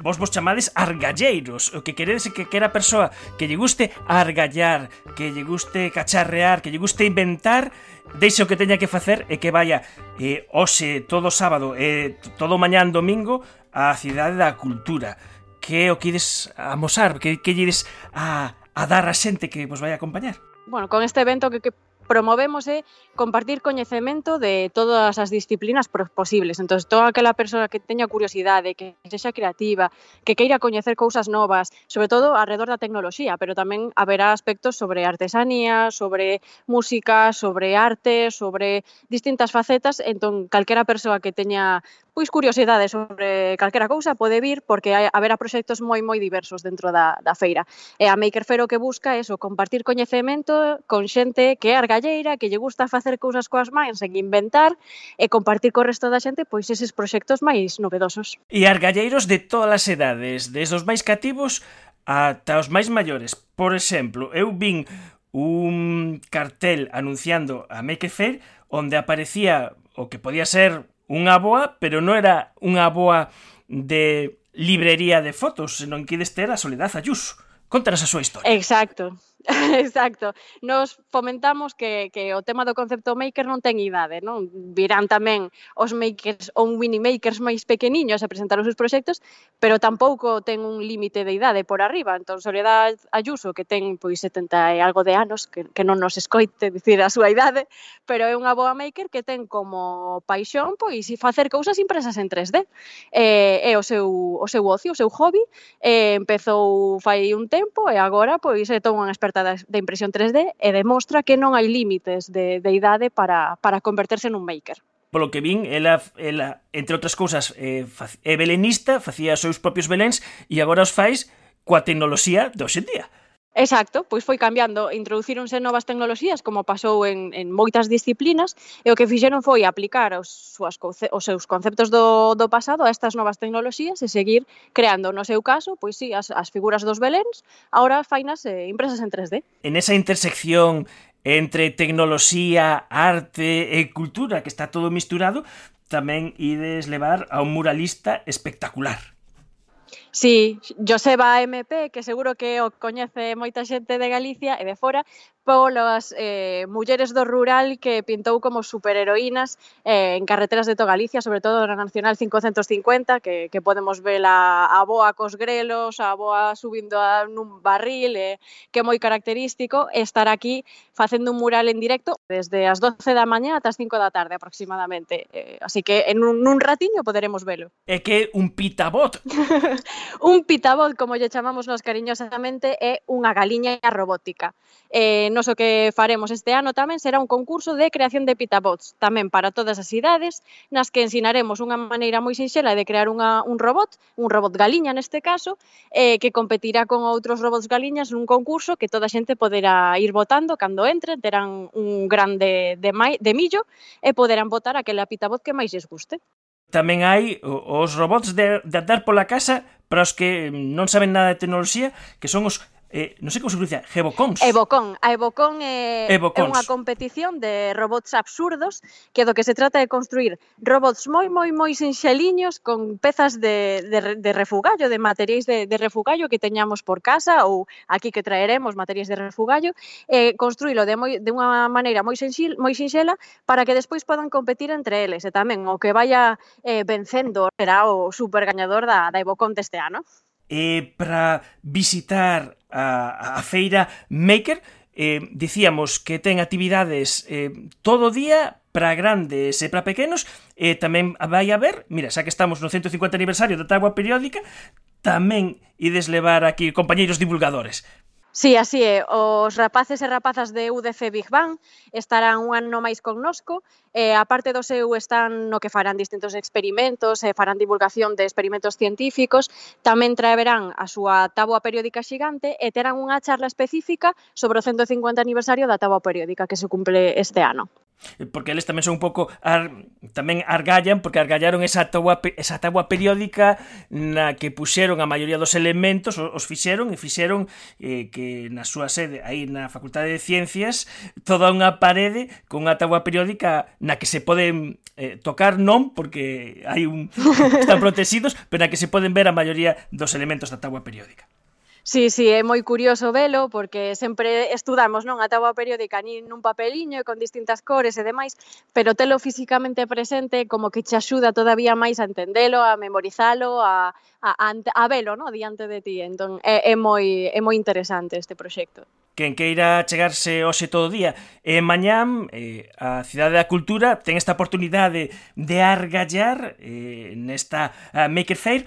S1: Vos vos chamades argalleiros, o que queredes é que quera persoa que lle guste argallar, que lle guste cacharrear, que lle guste inventar, deixe o que teña que facer e que vaya eh, hoxe todo sábado e eh, todo mañán domingo á cidade da cultura que é o que ides a que, que ides a, a dar a xente que vos vai acompañar?
S16: Bueno, con este evento que, que promovemos é compartir coñecemento de todas as disciplinas posibles. Entón, toda aquela persoa que teña curiosidade, que sexa creativa, que queira coñecer cousas novas, sobre todo alrededor da tecnoloxía, pero tamén haberá aspectos sobre artesanía, sobre música, sobre arte, sobre distintas facetas, entón calquera persoa que teña pois curiosidade sobre calquera cousa pode vir porque hai, haberá proxectos moi moi diversos dentro da, da feira. E a Maker Fair o que busca é eso, compartir coñecemento con xente que é argalleira, que lle gusta facer cousas coas mans, en inventar e compartir co resto da xente pois eses proxectos máis novedosos.
S1: E argalleiros de todas as edades, desde os máis cativos ata os máis maiores. Por exemplo, eu vin un cartel anunciando a Maker Fair onde aparecía o que podía ser unha boa, pero non era unha boa de librería de fotos, senón que deste era Soledad Ayuso. Contanos a súa historia.
S16: Exacto, (laughs) exacto. Nos comentamos que, que o tema do concepto maker non ten idade, non? Virán tamén os makers ou mini makers máis pequeniños a presentar os seus proxectos, pero tampouco ten un límite de idade por arriba. Entón, Soledad Ayuso, que ten pois 70 e algo de anos, que, que non nos escoite dicir a súa idade, pero é unha boa maker que ten como paixón pois facer cousas impresas en 3D. Eh, é o seu, o seu ocio, o seu hobby, eh, empezou fai un tempo e agora pois é toda unha experta de impresión 3D e demostra demostra que non hai límites de, de idade para, para converterse nun maker
S1: polo que vin, ela, ela entre outras cousas, eh, é, é belenista, facía os seus propios beléns e agora os fais coa tecnoloxía de hoxe en día.
S16: Exacto, pois foi cambiando, introducíronse novas tecnoloxías como pasou en, en moitas disciplinas e o que fixeron foi aplicar os, suas, os seus conceptos do, do pasado a estas novas tecnoloxías e seguir creando, no seu caso, pois sí, as, as figuras dos Beléns, ahora fainas eh, impresas en 3D.
S1: En esa intersección entre tecnoloxía, arte e cultura, que está todo misturado, tamén ides levar a un muralista espectacular.
S16: Sí, Joseba MP, que seguro que o coñece moita xente de Galicia e de fora, polas eh, mulleres do rural que pintou como superheroínas eh, en carreteras de toda Galicia, sobre todo na Nacional 550, que, que podemos ver a, a boa cos grelos, a boa subindo a, nun barril, eh, que é moi característico estar aquí facendo un mural en directo desde as 12 da mañá ata as 5 da tarde aproximadamente. Eh, así que en un, un ratiño poderemos velo.
S1: É que un pitabot. (laughs)
S16: un pitabot, como lle chamamos nos cariñosamente, é unha galiña robótica. Eh, nos o que faremos este ano tamén será un concurso de creación de pitabots, tamén para todas as idades, nas que ensinaremos unha maneira moi sinxela de crear unha, un robot, un robot galiña neste caso, eh, que competirá con outros robots galiñas nun concurso que toda a xente poderá ir votando cando entre, terán un grande de, mai, de millo e poderán votar aquela pitabot que máis lles guste.
S1: Tamén hai os robots de, de andar pola casa para os que non saben nada de tecnoloxía, que son os eh, non sei como se pronuncia, Evocons.
S16: Evocon. A Evocon é, Evocons. é unha competición de robots absurdos que do que se trata é construir robots moi, moi, moi sinxeliños con pezas de, de, de refugallo, de materiais de, de refugallo que teñamos por casa ou aquí que traeremos materiais de refugallo, eh, construílo de, moi, de unha maneira moi, sinxil, moi sinxela para que despois podan competir entre eles e tamén o que vaya eh, vencendo será o supergañador da, da Evocon deste ano
S1: eh, para visitar a, a feira Maker, eh, dicíamos que ten actividades eh, todo o día para grandes e para pequenos, e eh, tamén vai haber, mira, xa que estamos no 150 aniversario da Tagua Periódica, tamén ides levar aquí compañeiros divulgadores.
S16: Sí, así é. Os rapaces e rapazas de UDF Big Bang estarán un ano máis connosco. E, a parte do seu están no que farán distintos experimentos, e farán divulgación de experimentos científicos, tamén traerán a súa táboa periódica xigante e terán unha charla específica sobre o 150 aniversario da táboa periódica que se cumple este ano
S1: porque eles tamén son un pouco ar, tamén argallan porque argallaron esa tabua, esa tabua periódica na que puxeron a maioría dos elementos os fixeron e fixeron eh, que na súa sede aí na Facultade de Ciencias toda unha parede con unha tabua periódica na que se poden eh, tocar non porque hai un (laughs) están protegidos pero na que se poden ver a maioría dos elementos da tabua periódica.
S16: Sí, sí, é moi curioso velo porque sempre estudamos non a taboa periódica nin nun papeliño con distintas cores e demais, pero telo físicamente presente como que che axuda todavía máis a entendelo, a memorizalo, a, a, a velo no? diante de ti. Entón, é, é, moi, é moi interesante este proxecto.
S1: Quen queira chegarse hoxe todo o día e mañán eh, a Cidade da Cultura ten esta oportunidade de argallar eh, nesta uh, Maker Fair,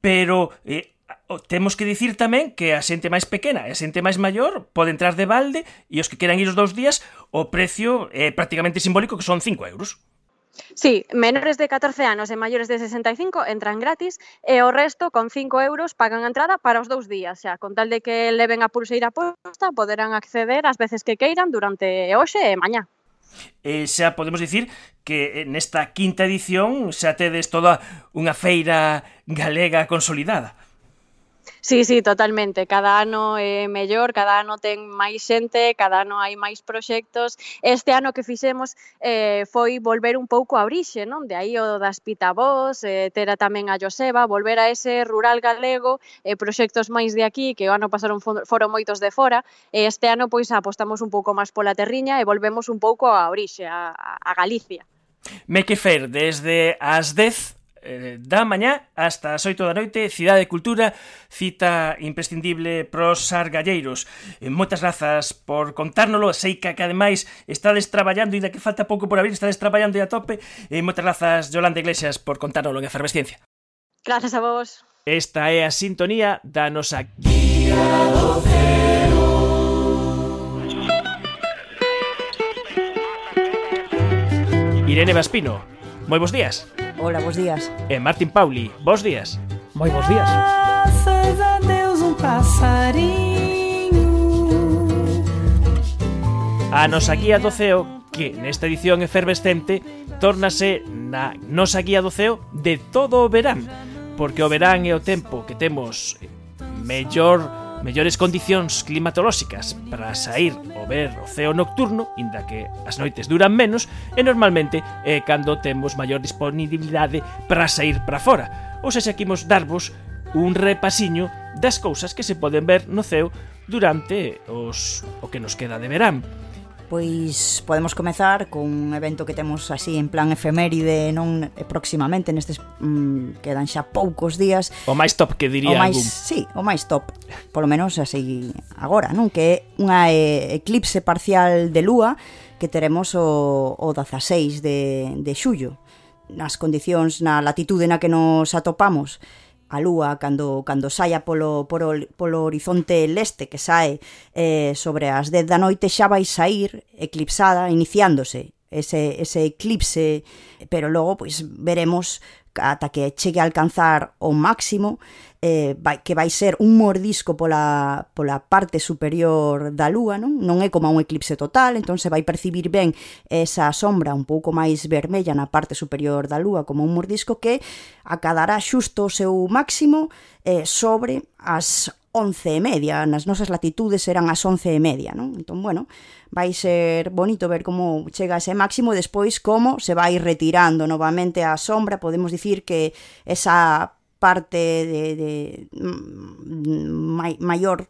S1: pero eh, Oh, temos que dicir tamén que a xente máis pequena e a xente máis maior pode entrar de balde e os que queran ir os dous días o precio é prácticamente simbólico que son 5 euros.
S16: Sí, menores de 14 anos e maiores de 65 entran gratis e o resto con 5 euros pagan a entrada para os dous días, xa, con tal de que leven a pulseira posta, poderán acceder as veces que queiran durante hoxe e mañá.
S1: E xa podemos dicir que eh, nesta quinta edición xa tedes toda unha feira galega consolidada.
S16: Sí, sí, totalmente. Cada ano é mellor, cada ano ten máis xente, cada ano hai máis proxectos. Este ano que fixemos eh, foi volver un pouco a orixe, non? De aí o das Pitavós, eh, tera tamén a Joseba, volver a ese rural galego, eh, proxectos máis de aquí, que o ano pasaron foron moitos de fora, e este ano pois apostamos un pouco máis pola terriña e volvemos un pouco a orixe, a, a Galicia.
S1: Mequefer, desde as 10 eh, da mañá hasta as 8 da noite, Cidade de Cultura, cita imprescindible pros argalleiros. Eh, moitas grazas por contárnolo, sei que, que ademais estades traballando, e da que falta pouco por abrir, estades traballando e a tope. Eh, moitas grazas, Yolanda Iglesias, por contárnolo en Efervesciencia.
S16: Grazas a vos.
S1: Esta é a sintonía da nosa guía do cero. Irene Vaspino. Moi bons días.
S17: Hola, bons días.
S1: Eh, e Martín Pauli, bons días.
S18: Moi bons días.
S19: Graças a Deus um passarinho.
S1: A nosa guía do CEO, que nesta edición efervescente, tórnase na nosa guía do CEO de todo o verán, porque o verán é o tempo que temos mellor mellores condicións climatolóxicas para sair ou ver o ceo nocturno, inda que as noites duran menos, e normalmente é cando temos maior disponibilidade para sair para fora. Ou seja, quimos darvos un repasiño das cousas que se poden ver no ceo durante os o que nos queda de verán.
S17: Pois podemos comezar cun evento que temos así en plan efeméride non eh, próximamente nestes mm, quedan xa poucos días.
S1: O máis top que diría
S17: o máis,
S1: algún.
S17: Sí, o máis top, polo menos así agora, non? Que é unha eh, eclipse parcial de lúa que teremos o, o 16 de, de xullo nas condicións, na latitude na que nos atopamos a lúa cando cando saia polo polo, polo horizonte leste que sae eh, sobre as 10 da noite xa vai sair eclipsada iniciándose ese ese eclipse, pero logo pois veremos ata que chegue a alcanzar o máximo eh, vai, que vai ser un mordisco pola, pola parte superior da lúa, non? Non é como un eclipse total, entón se vai percibir ben esa sombra un pouco máis vermella na parte superior da lúa como un mordisco que acadará xusto o seu máximo eh, sobre as once e media, nas nosas latitudes eran as once e media, non? Entón, bueno, vai ser bonito ver como chega ese máximo e despois como se vai retirando novamente a sombra, podemos dicir que esa parte de, de mm, mai, maior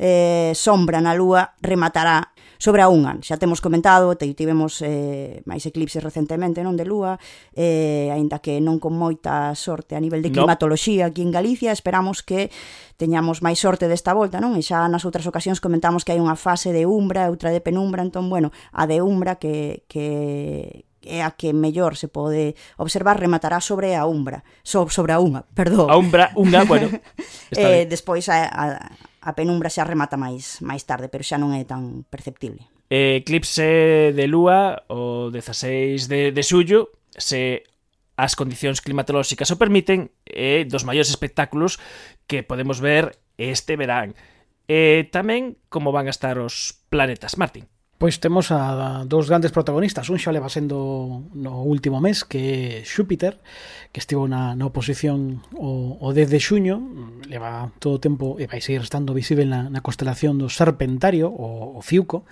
S17: eh, sombra na lúa rematará sobre a unha. Xa temos comentado, te, tivemos eh, máis eclipses recentemente non de lúa, eh, aínda que non con moita sorte a nivel de climatoloxía no. aquí en Galicia, esperamos que teñamos máis sorte desta volta, non? E xa nas outras ocasións comentamos que hai unha fase de umbra e outra de penumbra, entón, bueno, a de umbra que, que, é a que mellor se pode observar rematará sobre a umbra, so, sobre a unha, perdón.
S1: A umbra, unha, bueno. (laughs)
S17: eh, despois a, a, a penumbra xa remata máis máis tarde, pero xa non é tan perceptible.
S1: Eclipse de lúa o 16 de, de xullo se as condicións climatolóxicas o permiten, é eh, dos maiores espectáculos que podemos ver este verán. E eh, tamén como van a estar os planetas, Martín.
S18: Pois temos a dous grandes protagonistas. Un xa leva sendo no último mes Que é Xúpiter Que estivo na, na oposición o, o 10 de xuño. Leva todo o tempo E vai seguir estando visible na, na constelación do Serpentario O, o Fiuco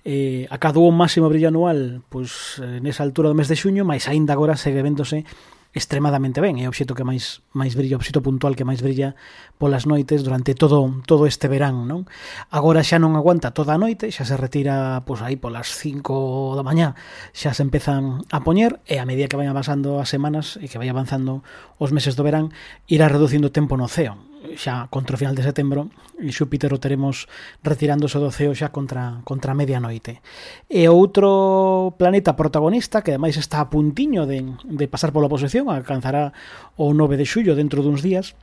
S18: eh, Acadou o máximo brillo anual Pois eh, nesa altura do mes de xuño mas aínda agora segue vendose extremadamente ben. É o obxecto que máis máis brilla, o obxecto puntual que máis brilla polas noites durante todo todo este verán, non? Agora xa non aguanta toda a noite, xa se retira pois aí polas 5 da mañá, xa se empezan a poñer e a medida que vayan avanzando as semanas e que vai avanzando os meses do verán, irá reducindo o tempo no océano xa contra o final de setembro e Xúpiter o teremos retirándose do ceo xa contra, contra medianoite. E outro planeta protagonista que ademais está a puntiño de, de pasar pola oposición alcanzará o 9 de xullo dentro duns días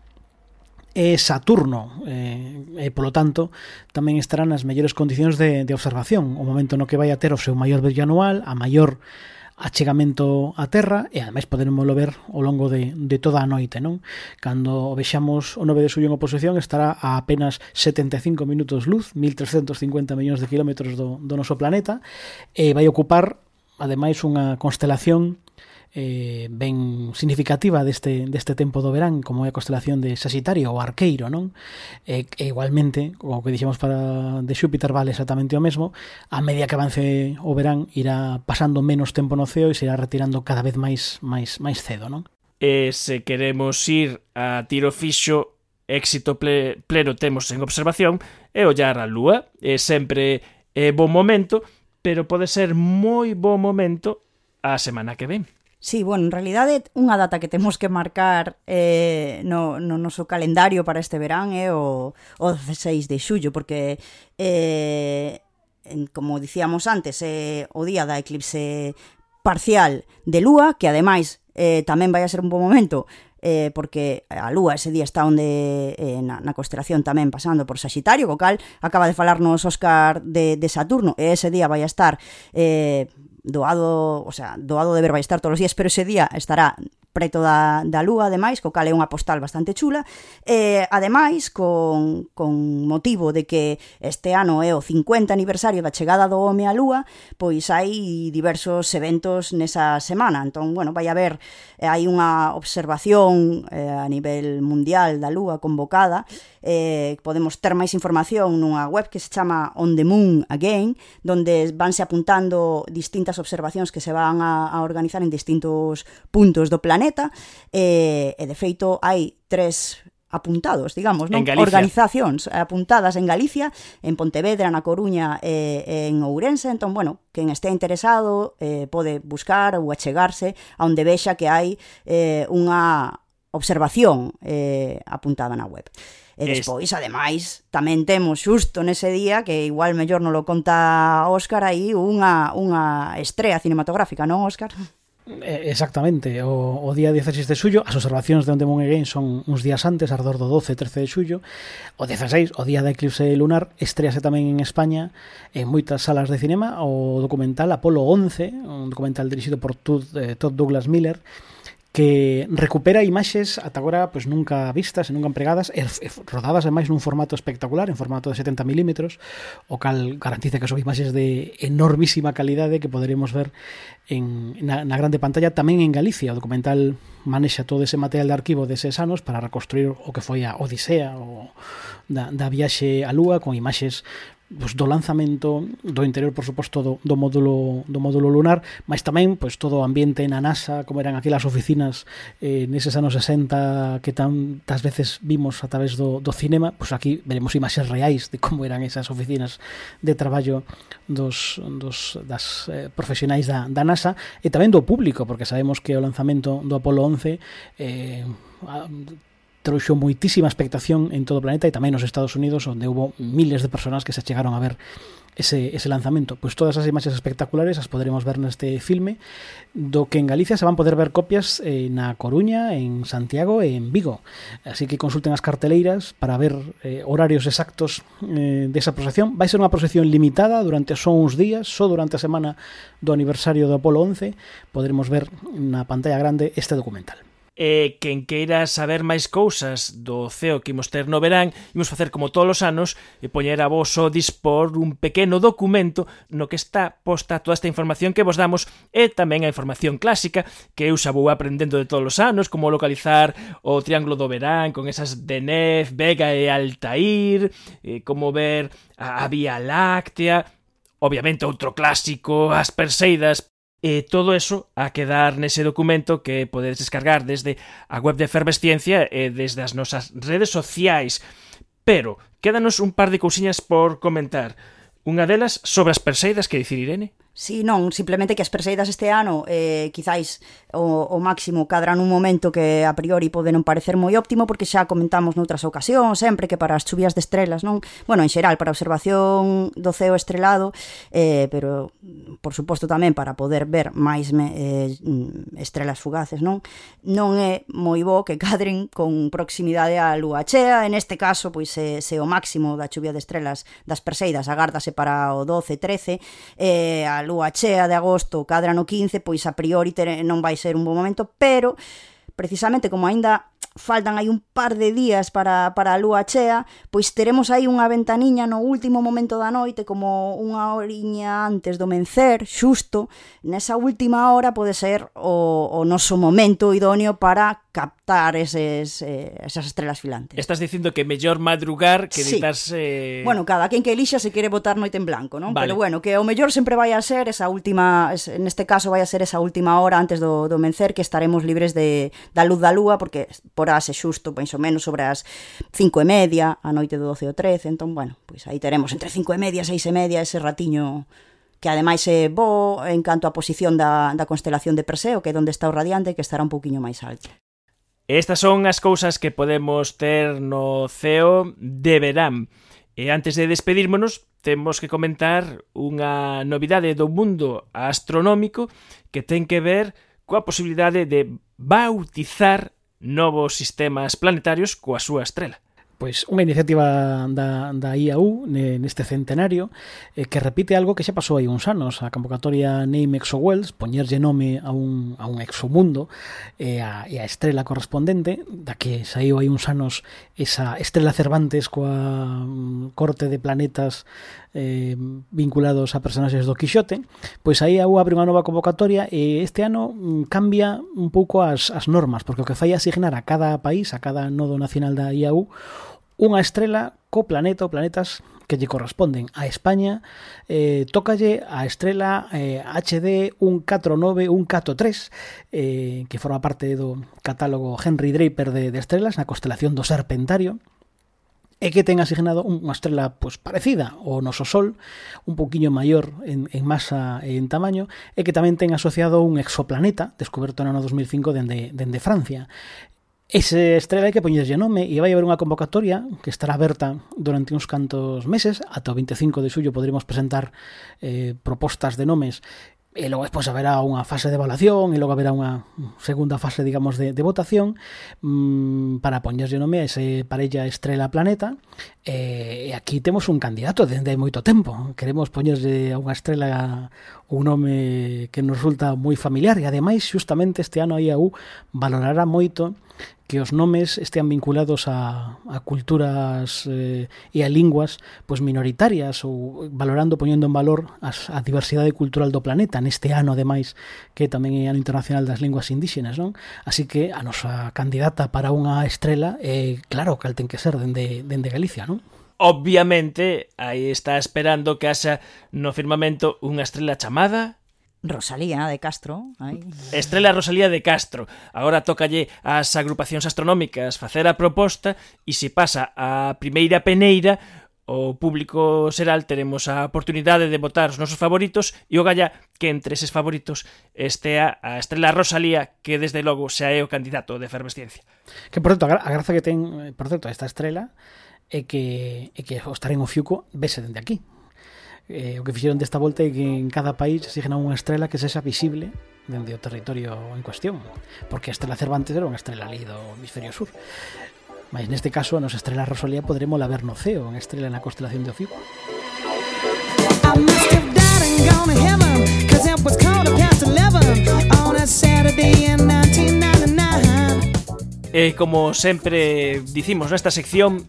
S18: é Saturno. Eh, e polo tanto tamén estará nas mellores condicións de, de observación o momento no que vai a ter o seu maior brillo anual a maior achegamento á terra e ademais podermoslo ver ao longo de, de toda a noite non? Cando vexamos o 9 de suyo en oposición estará a apenas 75 minutos luz 1350 millóns de kilómetros do, do noso planeta e vai ocupar ademais unha constelación eh, ben significativa deste, deste tempo do verán como é a constelación de Sagitario ou Arqueiro non e, e igualmente o que dixemos para de Xúpiter vale exactamente o mesmo a medida que avance o verán irá pasando menos tempo no ceo e se irá retirando cada vez máis máis máis cedo non
S1: E se queremos ir a tiro fixo éxito ple, pleno temos en observación e ollar a lúa é sempre é bo momento pero pode ser moi bo momento a semana que ven.
S17: Sí, bueno, en realidade unha data que temos que marcar eh, no, no noso calendario para este verán é eh, o, o 16 de xullo, porque eh, como dicíamos antes, é eh, o día da eclipse parcial de Lúa, que ademais eh, tamén vai a ser un bom momento eh, porque a Lúa ese día está onde eh, na, na constelación tamén pasando por Sagitario, co cal acaba de falarnos Óscar de, de Saturno e ese día vai a estar eh, doado, o sea, doado de ver vai estar todos os días, pero ese día estará preto da, da lúa, ademais, co cal é unha postal bastante chula, e ademais, con, con motivo de que este ano é o 50 aniversario da chegada do home á lúa, pois hai diversos eventos nesa semana, entón, bueno, vai haber, eh, hai unha observación eh, a nivel mundial da lúa convocada, eh, podemos ter máis información nunha web que se chama On the Moon Again, donde vanse apuntando distintas observacións que se van a, a organizar en distintos puntos do planeta, planeta, e, e de feito hai tres apuntados, digamos, non? Organizacións apuntadas en Galicia, en Pontevedra, na Coruña e eh, en Ourense, entón, bueno, quen estea interesado eh, pode buscar ou achegarse a onde vexa que hai eh, unha observación eh, apuntada na web. E despois, ademais, tamén temos xusto nese día, que igual mellor non lo conta Óscar aí, unha, unha estrea cinematográfica, non, Óscar?
S18: Eh, exactamente, o, o día 16 de xullo As observacións de Onde Moon Again son uns días antes Ardor do 12 13 de xullo. O 16, o día da eclipse lunar Estrease tamén en España En moitas salas de cinema O documental Apolo 11 Un documental dirixido por Todd, eh, Todd Douglas Miller que recupera imaxes ata agora pois nunca vistas e nunca empregadas e, e rodadas ademais nun formato espectacular en formato de 70 mm o cal garantiza que son imaxes de enormísima calidade que poderemos ver en, na, na grande pantalla tamén en Galicia. O documental manexa todo ese material de arquivo deses anos para reconstruir o que foi a Odisea o da, da viaxe a Lúa con imaxes pues, do lanzamento do interior, por suposto, do, do módulo do módulo lunar, mas tamén pois todo o ambiente na NASA, como eran aquelas oficinas eh, neses anos 60 que tantas veces vimos a través do, do cinema, pois aquí veremos imaxes reais de como eran esas oficinas de traballo dos, dos das eh, profesionais da, da NASA e tamén do público, porque sabemos que o lanzamento do Apolo 11 eh, trouxo moitísima expectación en todo o planeta e tamén nos Estados Unidos onde hubo miles de personas que se chegaron a ver ese, ese lanzamento. Pois todas as imaxes espectaculares as poderemos ver neste filme, do que en Galicia se van poder ver copias eh, na Coruña, en Santiago e en Vigo. Así que consulten as carteleiras para ver eh, horarios exactos eh, desa procesión. Vai ser unha procesión limitada durante só uns días, só durante a semana do aniversario do Apolo 11 poderemos ver na pantalla grande este documental.
S1: E quen queira saber máis cousas do CEO que imos ter no verán, imos facer como todos os anos e poñer a vos o dispor un pequeno documento no que está posta toda esta información que vos damos e tamén a información clásica que eu xa vou aprendendo de todos os anos, como localizar o Triángulo do Verán con esas Denef, Vega e Altair, e como ver a Vía Láctea, Obviamente outro clásico, as Perseidas, E todo eso a quedar nese documento que podedes descargar desde a web de Efervesciencia e desde as nosas redes sociais. Pero, quédanos un par de cousiñas por comentar. Unha delas sobre as perseidas que dicir Irene.
S17: Si, sí, non, simplemente que as perseidas este ano eh, quizáis o, o máximo cadran un momento que a priori pode non parecer moi óptimo porque xa comentamos noutras ocasións sempre que para as chuvias de estrelas non? Bueno, en xeral para observación do ceo estrelado eh, pero por suposto tamén para poder ver máis me, eh, estrelas fugaces non? Non é moi bo que cadren con proximidade á lúa chea en este caso pois se, se o máximo da chuvia de estrelas das perseidas agárdase para o 12, 13 eh, a lúa chea de agosto cadra no 15, pois a priori ter, non vai ser un bom momento, pero precisamente como aínda faltan hai un par de días para, para a lúa chea, pois teremos aí unha ventaniña no último momento da noite, como unha horiña antes do mencer, xusto, nesa última hora pode ser o, o noso momento idóneo para captar eses, eh, esas estrelas filantes.
S1: Estás dicindo que mellor madrugar que
S17: sí.
S1: Sí. Eh...
S17: Bueno, cada quen que elixa se quere botar noite en blanco, non?
S1: Vale.
S17: Pero bueno, que o mellor sempre vai a ser esa última, neste caso vai a ser esa última hora antes do, do mencer que estaremos libres de, da luz da lúa, porque porase xusto, pois o menos, sobre as 5 e media, a noite do 12 ao 13, entón, bueno, pois aí teremos entre 5 e media, 6 e media, ese ratiño que ademais é bo en canto á posición da, da constelación de Perseo, que é onde está o radiante, que estará un poquinho máis alto.
S1: Estas son as cousas que podemos ter no ceo de verán. E antes de despedírmonos, temos que comentar unha novidade do mundo astronómico que ten que ver coa posibilidade de bautizar novos sistemas planetarios coa súa estrela.
S18: Pois unha iniciativa da, da IAU neste centenario eh, que repite algo que xa pasou hai uns anos. A convocatoria Name Exowells poñerlle nome a un, a un exomundo e eh, a, e a estrela correspondente da que saiu hai uns anos esa estrela Cervantes coa mm, corte de planetas eh, vinculados a personaxes do Quixote, pois aí a U abre unha nova convocatoria e este ano mm, cambia un pouco as, as normas, porque o que fai é asignar a cada país, a cada nodo nacional da IAU, unha estrela co planeta ou planetas que lle corresponden. A España eh, tócalle a estrela eh, HD 149143 eh, que forma parte do catálogo Henry Draper de, de estrelas na constelación do Serpentario e que ten asignado unha estrela pois, parecida ao noso Sol, un poquinho maior en, en masa e en tamaño, e que tamén ten asociado un exoplaneta descoberto no ano 2005 dende, dende Francia. Ese estrela hai que poñerlle nome e vai haber unha convocatoria que estará aberta durante uns cantos meses, ata o 25 de xullo poderemos presentar eh, propostas de nomes E logo despois haberá unha fase de evaluación e logo haberá unha segunda fase, digamos, de, de votación mmm, para poñerlle o nome a ese parella estrela planeta. E, e aquí temos un candidato dende hai moito tempo. Queremos poñerlle a unha estrela un nome que nos resulta moi familiar e ademais, justamente este ano a IAU valorará moito que os nomes estean vinculados a, a culturas eh, e a linguas pois minoritarias ou valorando, poñendo en valor as, a diversidade cultural do planeta neste ano, ademais, que tamén é ano internacional das linguas indígenas, non? Así que a nosa candidata para unha estrela é eh, claro que ten que ser dende, dende Galicia, non?
S1: Obviamente, aí está esperando que haxa no firmamento unha estrela chamada
S17: Rosalía de Castro. aí.
S1: Estrela Rosalía de Castro. Agora tocalle ás agrupacións astronómicas facer a proposta e se pasa a primeira peneira o público xeral teremos a oportunidade de votar os nosos favoritos e o galla que entre eses favoritos estea a Estrela Rosalía que desde logo xa é o candidato de efervesciencia.
S18: Que por certo, a graza que ten, eh, por certo, esta estrela é que, é que o estar en o Fiuco vese dende aquí. Eh, o que fixeron desta volta é que en cada país asignan unha estrela que sexa visible dende o territorio en cuestión. Porque a estrela Cervantes era unha estrela ali do hemisferio sur. Mas neste caso, a nosa estrela Rosalía podremos la ver no ceo, unha estrela na constelación de Ofiuco.
S19: gone to heaven, cause it was quarter past 11 on a Saturday in 1999.
S1: E como sempre dicimos nesta sección,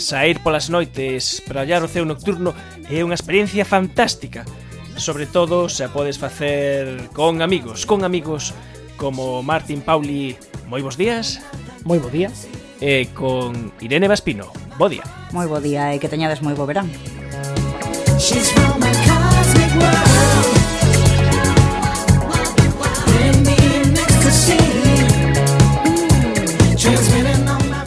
S1: Sair polas noites para hallar o ceo nocturno é unha experiencia fantástica, sobre todo se a podes facer con amigos, con amigos como Martín Pauli, moi bons días.
S18: Moi bo día.
S1: E con Irene Vaspino, bo día.
S17: Moi bo día e que teñades moi bo verán.
S19: She's from a cosmic world. Bring me next to see.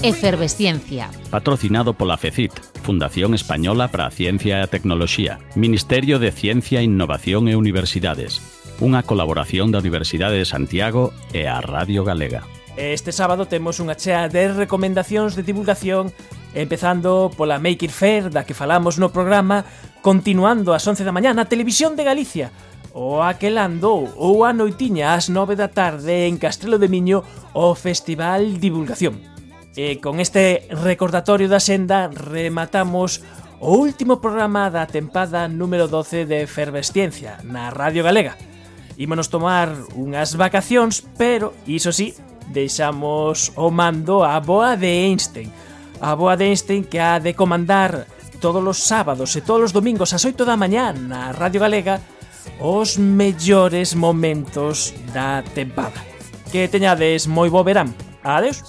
S2: Efervesciencia.
S3: Patrocinado pola FECIT, Fundación Española para a Ciencia e a Tecnoloxía, Ministerio de Ciencia, Innovación e Universidades. Unha colaboración da Universidade de Santiago e a Radio Galega.
S1: Este sábado temos unha chea de recomendacións de divulgación Empezando pola Make It Fair da que falamos no programa Continuando ás 11 da mañá na Televisión de Galicia O Aquelando ou a noitiña ás 9 da tarde en Castrelo de Miño o Festival Divulgación E con este recordatorio da senda rematamos o último programa da tempada número 12 de Fervesciencia na Radio Galega. Ímonos tomar unhas vacacións, pero, iso sí, deixamos o mando a boa de Einstein. A boa de Einstein que ha de comandar todos os sábados e todos os domingos ás 8 da mañá na Radio Galega os mellores momentos da tempada. Que teñades moi bo verán. Adeus.